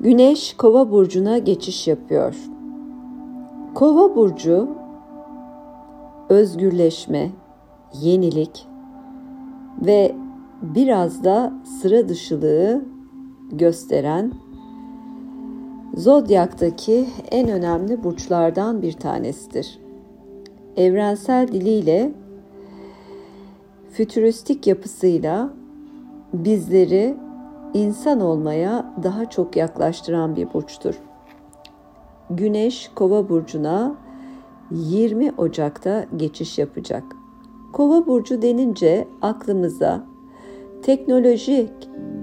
Güneş Kova burcuna geçiş yapıyor. Kova burcu özgürleşme, yenilik ve biraz da sıra dışılığı gösteren zodyaktaki en önemli burçlardan bir tanesidir. Evrensel diliyle fütüristik yapısıyla bizleri insan olmaya daha çok yaklaştıran bir burçtur. Güneş Kova burcuna 20 Ocak'ta geçiş yapacak. Kova burcu denince aklımıza teknolojik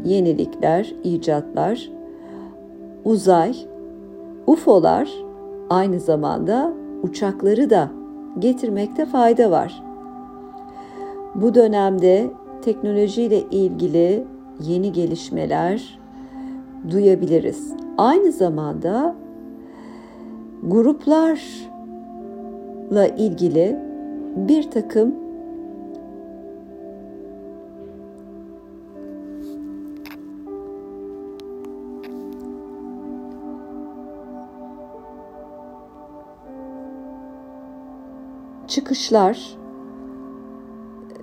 yenilikler, icatlar, uzay, UFO'lar aynı zamanda uçakları da getirmekte fayda var. Bu dönemde teknolojiyle ilgili yeni gelişmeler duyabiliriz. Aynı zamanda gruplarla ilgili bir takım çıkışlar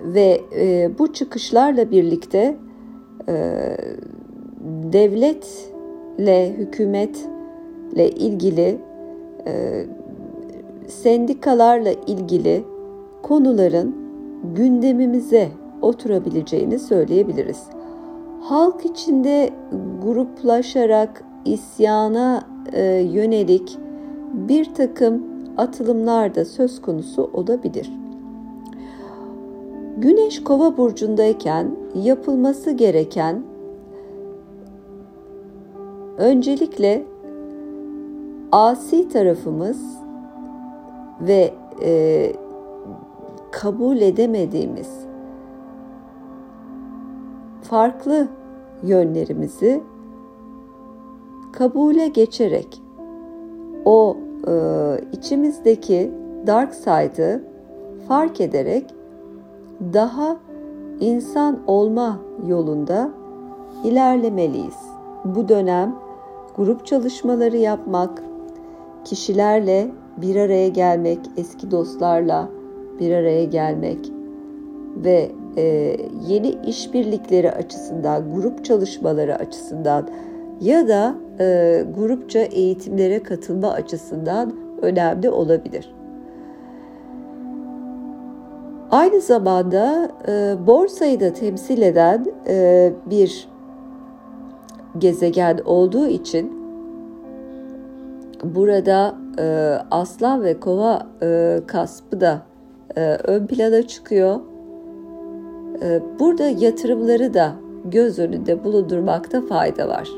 ve e, bu çıkışlarla birlikte devletle, hükümetle ilgili, e, sendikalarla ilgili konuların gündemimize oturabileceğini söyleyebiliriz. Halk içinde gruplaşarak isyana e, yönelik bir takım atılımlar da söz konusu olabilir. Güneş Kova burcundayken yapılması gereken öncelikle asi tarafımız ve e, kabul edemediğimiz farklı yönlerimizi kabule geçerek o e, içimizdeki dark side'ı fark ederek daha insan olma yolunda ilerlemeliyiz. Bu dönem grup çalışmaları yapmak, kişilerle bir araya gelmek, eski dostlarla bir araya gelmek ve e, yeni işbirlikleri açısından, grup çalışmaları açısından ya da e, grupça eğitimlere katılma açısından önemli olabilir. Aynı zamanda e, borsayı da temsil eden e, bir gezegen olduğu için burada e, aslan ve kova e, kaspı da e, ön plana çıkıyor. E, burada yatırımları da göz önünde bulundurmakta fayda var.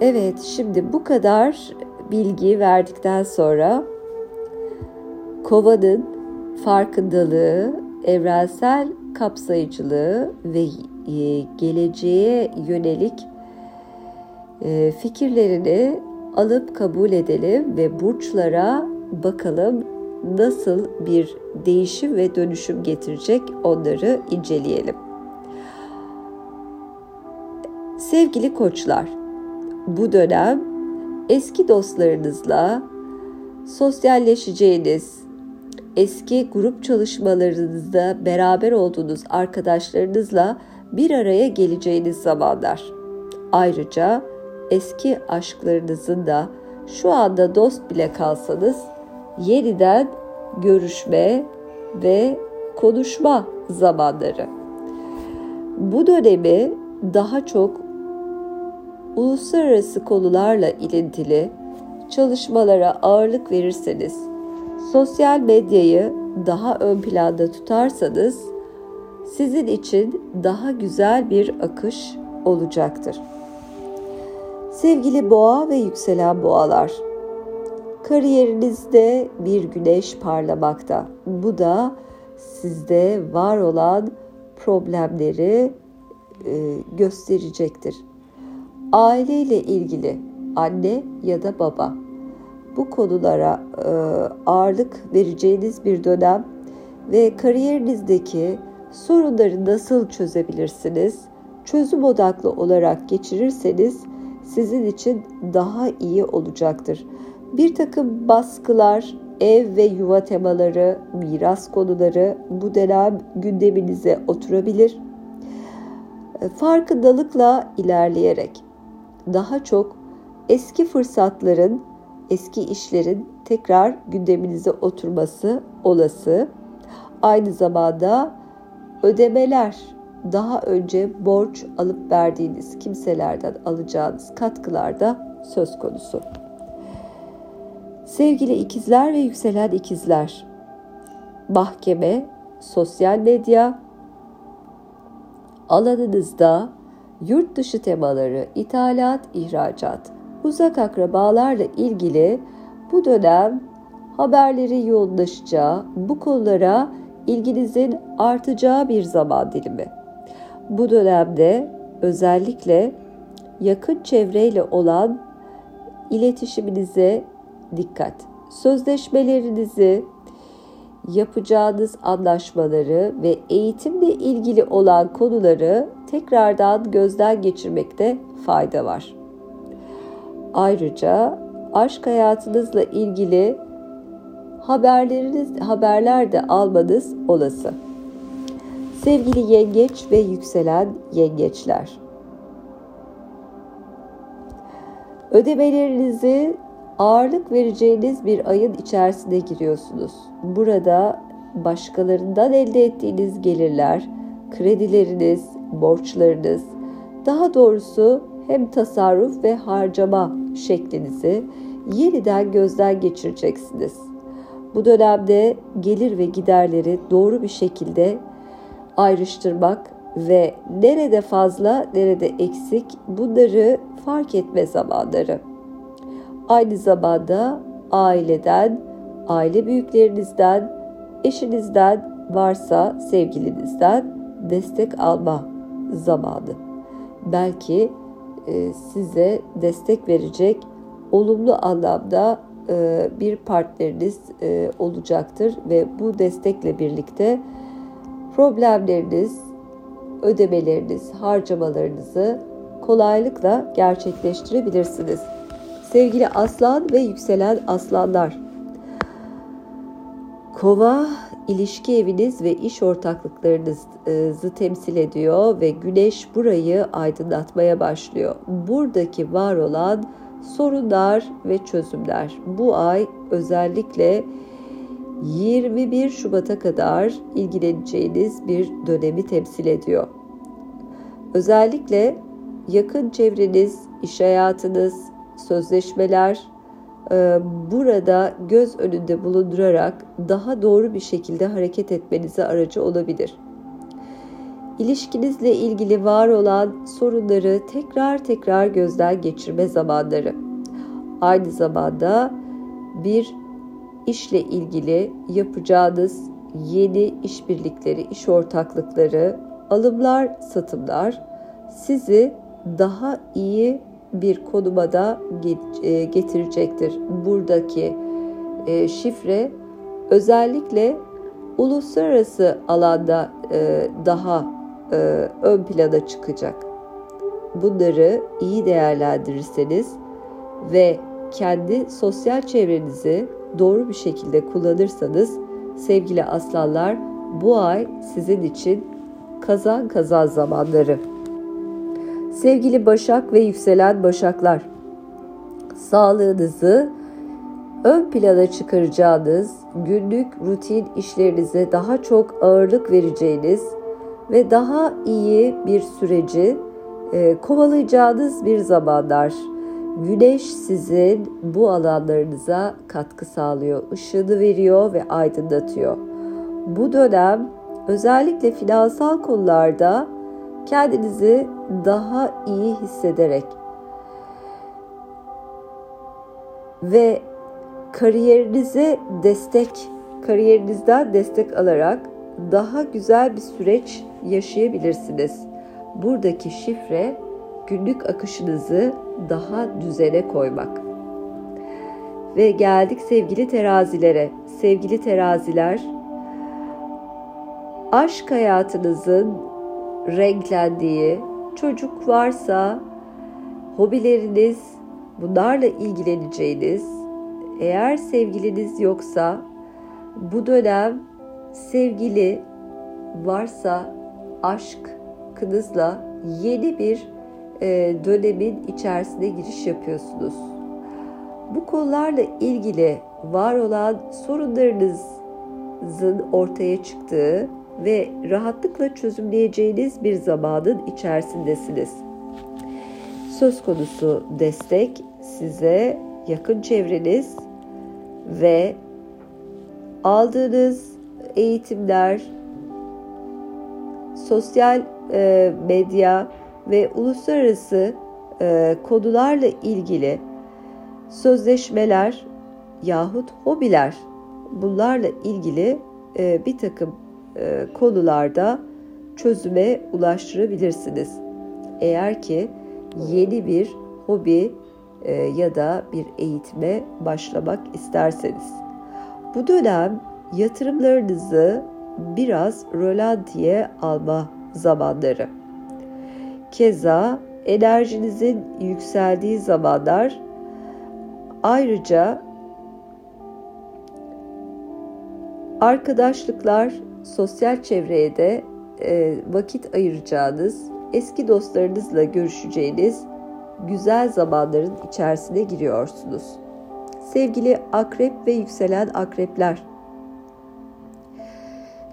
Evet, şimdi bu kadar bilgi verdikten sonra kovanın farkındalığı, evrensel kapsayıcılığı ve e, geleceğe yönelik e, fikirlerini alıp kabul edelim ve burçlara bakalım nasıl bir değişim ve dönüşüm getirecek onları inceleyelim. Sevgili koçlar, bu dönem eski dostlarınızla sosyalleşeceğiniz, eski grup çalışmalarınızda beraber olduğunuz arkadaşlarınızla bir araya geleceğiniz zamanlar. Ayrıca eski aşklarınızın da şu anda dost bile kalsanız yeniden görüşme ve konuşma zamanları. Bu dönemi daha çok uluslararası konularla ilintili çalışmalara ağırlık verirseniz, sosyal medyayı daha ön planda tutarsanız sizin için daha güzel bir akış olacaktır. Sevgili boğa ve yükselen boğalar, kariyerinizde bir güneş parlamakta. Bu da sizde var olan problemleri e, gösterecektir. Aileyle ilgili anne ya da baba bu konulara e, ağırlık vereceğiniz bir dönem ve kariyerinizdeki sorunları nasıl çözebilirsiniz? Çözüm odaklı olarak geçirirseniz sizin için daha iyi olacaktır. Bir takım baskılar, ev ve yuva temaları, miras konuları bu dönem gündeminize oturabilir. Farkındalıkla ilerleyerek daha çok eski fırsatların, eski işlerin tekrar gündeminize oturması olası. Aynı zamanda ödemeler, daha önce borç alıp verdiğiniz kimselerden alacağınız katkılar da söz konusu. Sevgili ikizler ve yükselen ikizler, mahkeme, sosyal medya, alanınızda yurt dışı temaları, ithalat, ihracat, uzak akrabalarla ilgili bu dönem haberleri yoğunlaşacağı, bu konulara ilginizin artacağı bir zaman dilimi. Bu dönemde özellikle yakın çevreyle olan iletişiminize dikkat. Sözleşmelerinizi, yapacağınız anlaşmaları ve eğitimle ilgili olan konuları tekrardan gözden geçirmekte fayda var. Ayrıca aşk hayatınızla ilgili haberleriniz haberler de almanız olası. Sevgili yengeç ve yükselen yengeçler. Ödemelerinizi ağırlık vereceğiniz bir ayın içerisine giriyorsunuz. Burada başkalarından elde ettiğiniz gelirler, kredileriniz, borçlarınız, daha doğrusu hem tasarruf ve harcama şeklinizi yeniden gözden geçireceksiniz. Bu dönemde gelir ve giderleri doğru bir şekilde ayrıştırmak ve nerede fazla, nerede eksik bunları fark etme zamanları. Aynı zamanda aileden, aile büyüklerinizden, eşinizden varsa sevgilinizden destek alma zamanı. Belki size destek verecek olumlu anlamda e, bir partneriniz e, olacaktır ve bu destekle birlikte problemleriniz, ödemeleriniz, harcamalarınızı kolaylıkla gerçekleştirebilirsiniz. Sevgili aslan ve yükselen aslanlar. Kova ilişki eviniz ve iş ortaklıklarınızı temsil ediyor ve güneş burayı aydınlatmaya başlıyor. Buradaki var olan sorunlar ve çözümler bu ay özellikle 21 Şubat'a kadar ilgileneceğiniz bir dönemi temsil ediyor. Özellikle yakın çevreniz, iş hayatınız, sözleşmeler e, burada göz önünde bulundurarak daha doğru bir şekilde hareket etmenize aracı olabilir. İlişkinizle ilgili var olan sorunları tekrar tekrar gözden geçirme zamanları. Aynı zamanda bir işle ilgili yapacağınız yeni işbirlikleri, iş ortaklıkları, alımlar, satımlar sizi daha iyi bir konuma da e, getirecektir. Buradaki e, şifre özellikle uluslararası alanda e, daha ön plana çıkacak. Bunları iyi değerlendirirseniz ve kendi sosyal çevrenizi doğru bir şekilde kullanırsanız sevgili aslanlar bu ay sizin için kazan kazan zamanları. Sevgili Başak ve yükselen Başaklar, sağlığınızı ön plana çıkaracağınız, günlük rutin işlerinize daha çok ağırlık vereceğiniz ve daha iyi bir süreci e, kovalayacağınız bir zamanlar. Güneş sizin bu alanlarınıza katkı sağlıyor, ışığını veriyor ve aydınlatıyor. Bu dönem özellikle finansal konularda kendinizi daha iyi hissederek ve kariyerinize destek, kariyerinizden destek alarak daha güzel bir süreç yaşayabilirsiniz. Buradaki şifre günlük akışınızı daha düzene koymak. Ve geldik sevgili terazilere. Sevgili teraziler, aşk hayatınızın renklendiği, çocuk varsa hobileriniz, bunlarla ilgileneceğiniz, eğer sevgiliniz yoksa bu dönem sevgili varsa aşkınızla yeni bir e, dönemin içerisine giriş yapıyorsunuz. Bu konularla ilgili var olan sorunlarınızın ortaya çıktığı ve rahatlıkla çözümleyeceğiniz bir zamanın içerisindesiniz. Söz konusu destek size yakın çevreniz ve aldığınız eğitimler, sosyal e, medya ve uluslararası e, konularla ilgili sözleşmeler yahut hobiler bunlarla ilgili e, bir takım konularda çözüme ulaştırabilirsiniz. Eğer ki yeni bir hobi e, ya da bir eğitime başlamak isterseniz. Bu dönem yatırımlarınızı biraz rölantiye alma zamanları. Keza enerjinizin yükseldiği zamanlar ayrıca arkadaşlıklar, sosyal çevreye de e, vakit ayıracağınız, eski dostlarınızla görüşeceğiniz güzel zamanların içerisine giriyorsunuz. Sevgili akrep ve yükselen akrepler,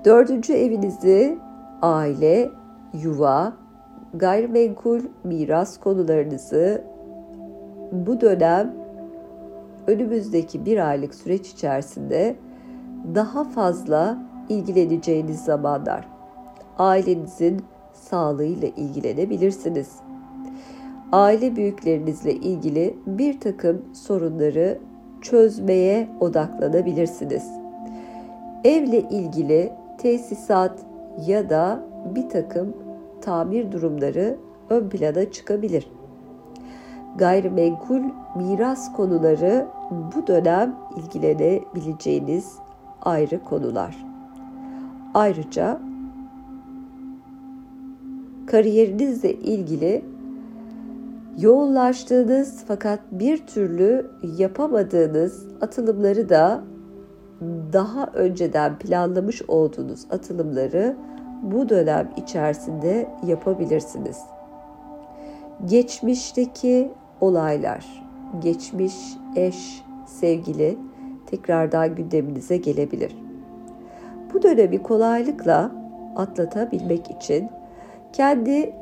dördüncü evinizi aile, yuva, gayrimenkul, miras konularınızı bu dönem önümüzdeki bir aylık süreç içerisinde daha fazla ilgileneceğiniz zamanlar. Ailenizin sağlığıyla ilgilenebilirsiniz. Aile büyüklerinizle ilgili bir takım sorunları çözmeye odaklanabilirsiniz. Evle ilgili tesisat ya da bir takım tamir durumları ön plana çıkabilir. Gayrimenkul miras konuları bu dönem ilgilenebileceğiniz ayrı konular. Ayrıca kariyerinizle ilgili yoğunlaştığınız fakat bir türlü yapamadığınız atılımları da daha önceden planlamış olduğunuz atılımları bu dönem içerisinde yapabilirsiniz. Geçmişteki olaylar, geçmiş eş, sevgili tekrardan gündeminize gelebilir. Bu dönemi kolaylıkla atlatabilmek için kendi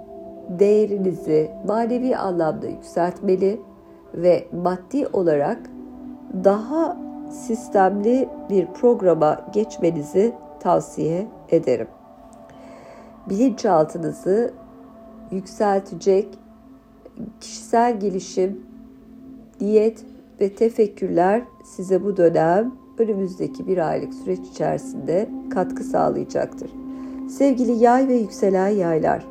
değerinizi manevi anlamda yükseltmeli ve maddi olarak daha sistemli bir programa geçmenizi tavsiye ederim. Bilinçaltınızı yükseltecek kişisel gelişim, diyet ve tefekkürler size bu dönem önümüzdeki bir aylık süreç içerisinde katkı sağlayacaktır. Sevgili yay ve yükselen yaylar,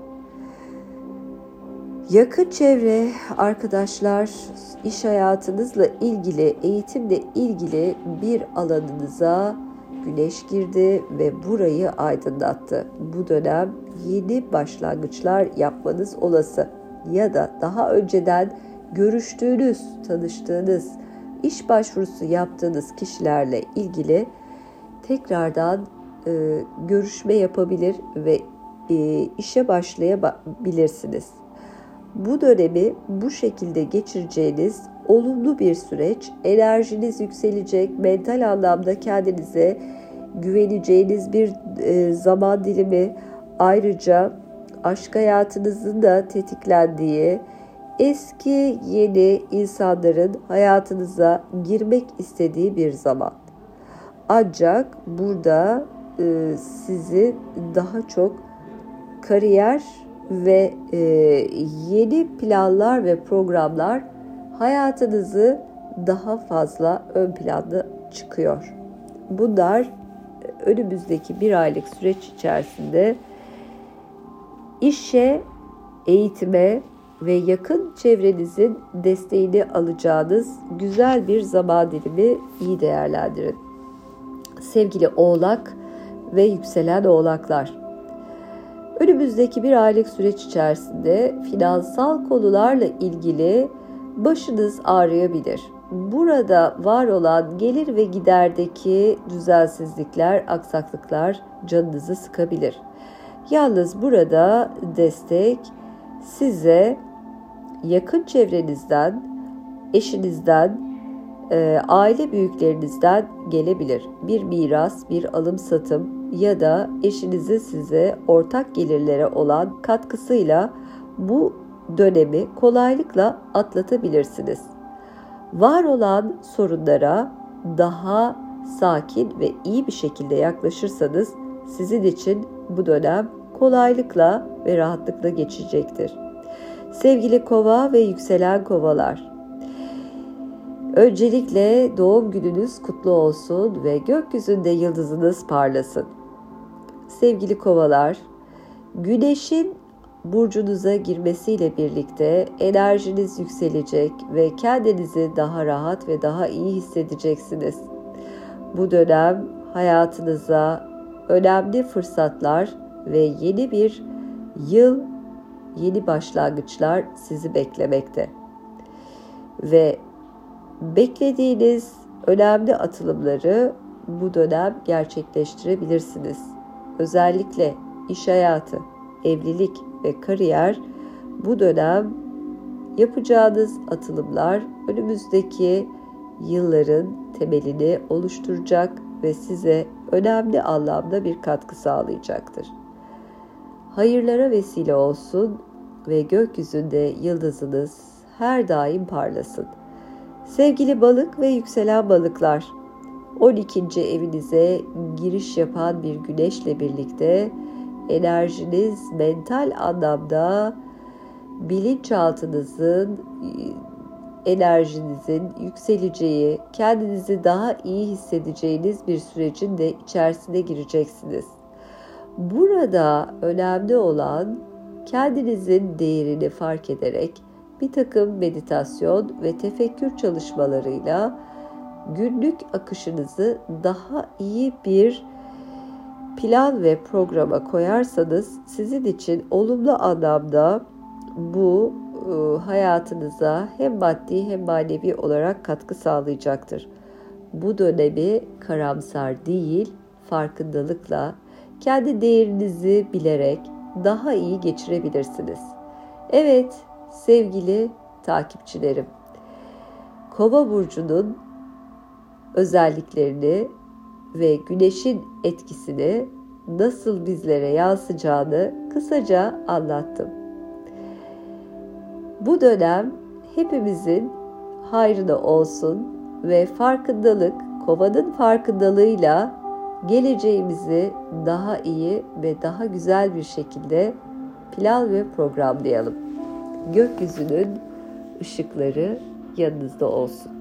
yakın çevre, arkadaşlar, iş hayatınızla ilgili, eğitimle ilgili bir alanınıza güneş girdi ve burayı aydınlattı. Bu dönem yeni başlangıçlar yapmanız olası ya da daha önceden görüştüğünüz, tanıştığınız, iş başvurusu yaptığınız kişilerle ilgili tekrardan e, görüşme yapabilir ve e, işe başlayabilirsiniz. Bu dönemi bu şekilde geçireceğiniz olumlu bir süreç. Enerjiniz yükselecek, mental anlamda kendinize güveneceğiniz bir e, zaman dilimi. Ayrıca aşk hayatınızın da tetiklendiği, eski yeni insanların hayatınıza girmek istediği bir zaman. Ancak burada e, sizi daha çok kariyer ve e, yeni planlar ve programlar hayatınızı daha fazla ön planda çıkıyor. Bunlar önümüzdeki bir aylık süreç içerisinde işe, eğitime ve yakın çevrenizin desteğini alacağınız güzel bir zaman dilimi iyi değerlendirin. Sevgili Oğlak ve yükselen Oğlaklar, Önümüzdeki bir aylık süreç içerisinde finansal konularla ilgili başınız ağrıyabilir. Burada var olan gelir ve giderdeki düzensizlikler, aksaklıklar canınızı sıkabilir. Yalnız burada destek size yakın çevrenizden, eşinizden, e, aile büyüklerinizden gelebilir. Bir miras, bir alım satım ya da eşinizin size ortak gelirlere olan katkısıyla bu dönemi kolaylıkla atlatabilirsiniz. Var olan sorunlara daha sakin ve iyi bir şekilde yaklaşırsanız sizin için bu dönem kolaylıkla ve rahatlıkla geçecektir. Sevgili kova ve yükselen kovalar, öncelikle doğum gününüz kutlu olsun ve gökyüzünde yıldızınız parlasın. Sevgili kovalar, güneşin burcunuza girmesiyle birlikte enerjiniz yükselecek ve kendinizi daha rahat ve daha iyi hissedeceksiniz. Bu dönem hayatınıza önemli fırsatlar ve yeni bir yıl, yeni başlangıçlar sizi beklemekte. Ve beklediğiniz önemli atılımları bu dönem gerçekleştirebilirsiniz. Özellikle iş hayatı, evlilik ve kariyer bu dönem yapacağınız atılımlar önümüzdeki yılların temelini oluşturacak ve size önemli anlamda bir katkı sağlayacaktır. Hayırlara vesile olsun ve gökyüzünde yıldızınız her daim parlasın. Sevgili balık ve yükselen balıklar, 12. evinize giriş yapan bir güneşle birlikte enerjiniz mental anlamda bilinçaltınızın enerjinizin yükseleceği, kendinizi daha iyi hissedeceğiniz bir sürecin de içerisine gireceksiniz. Burada önemli olan kendinizin değerini fark ederek bir takım meditasyon ve tefekkür çalışmalarıyla günlük akışınızı daha iyi bir plan ve programa koyarsanız sizin için olumlu anlamda bu e, hayatınıza hem maddi hem manevi olarak katkı sağlayacaktır. Bu dönemi karamsar değil, farkındalıkla, kendi değerinizi bilerek daha iyi geçirebilirsiniz. Evet, sevgili takipçilerim. Kova burcunun özelliklerini ve güneşin etkisini nasıl bizlere yansıyacağını kısaca anlattım. Bu dönem hepimizin hayrına olsun ve farkındalık, kovanın farkındalığıyla geleceğimizi daha iyi ve daha güzel bir şekilde plan ve programlayalım. Gökyüzünün ışıkları yanınızda olsun.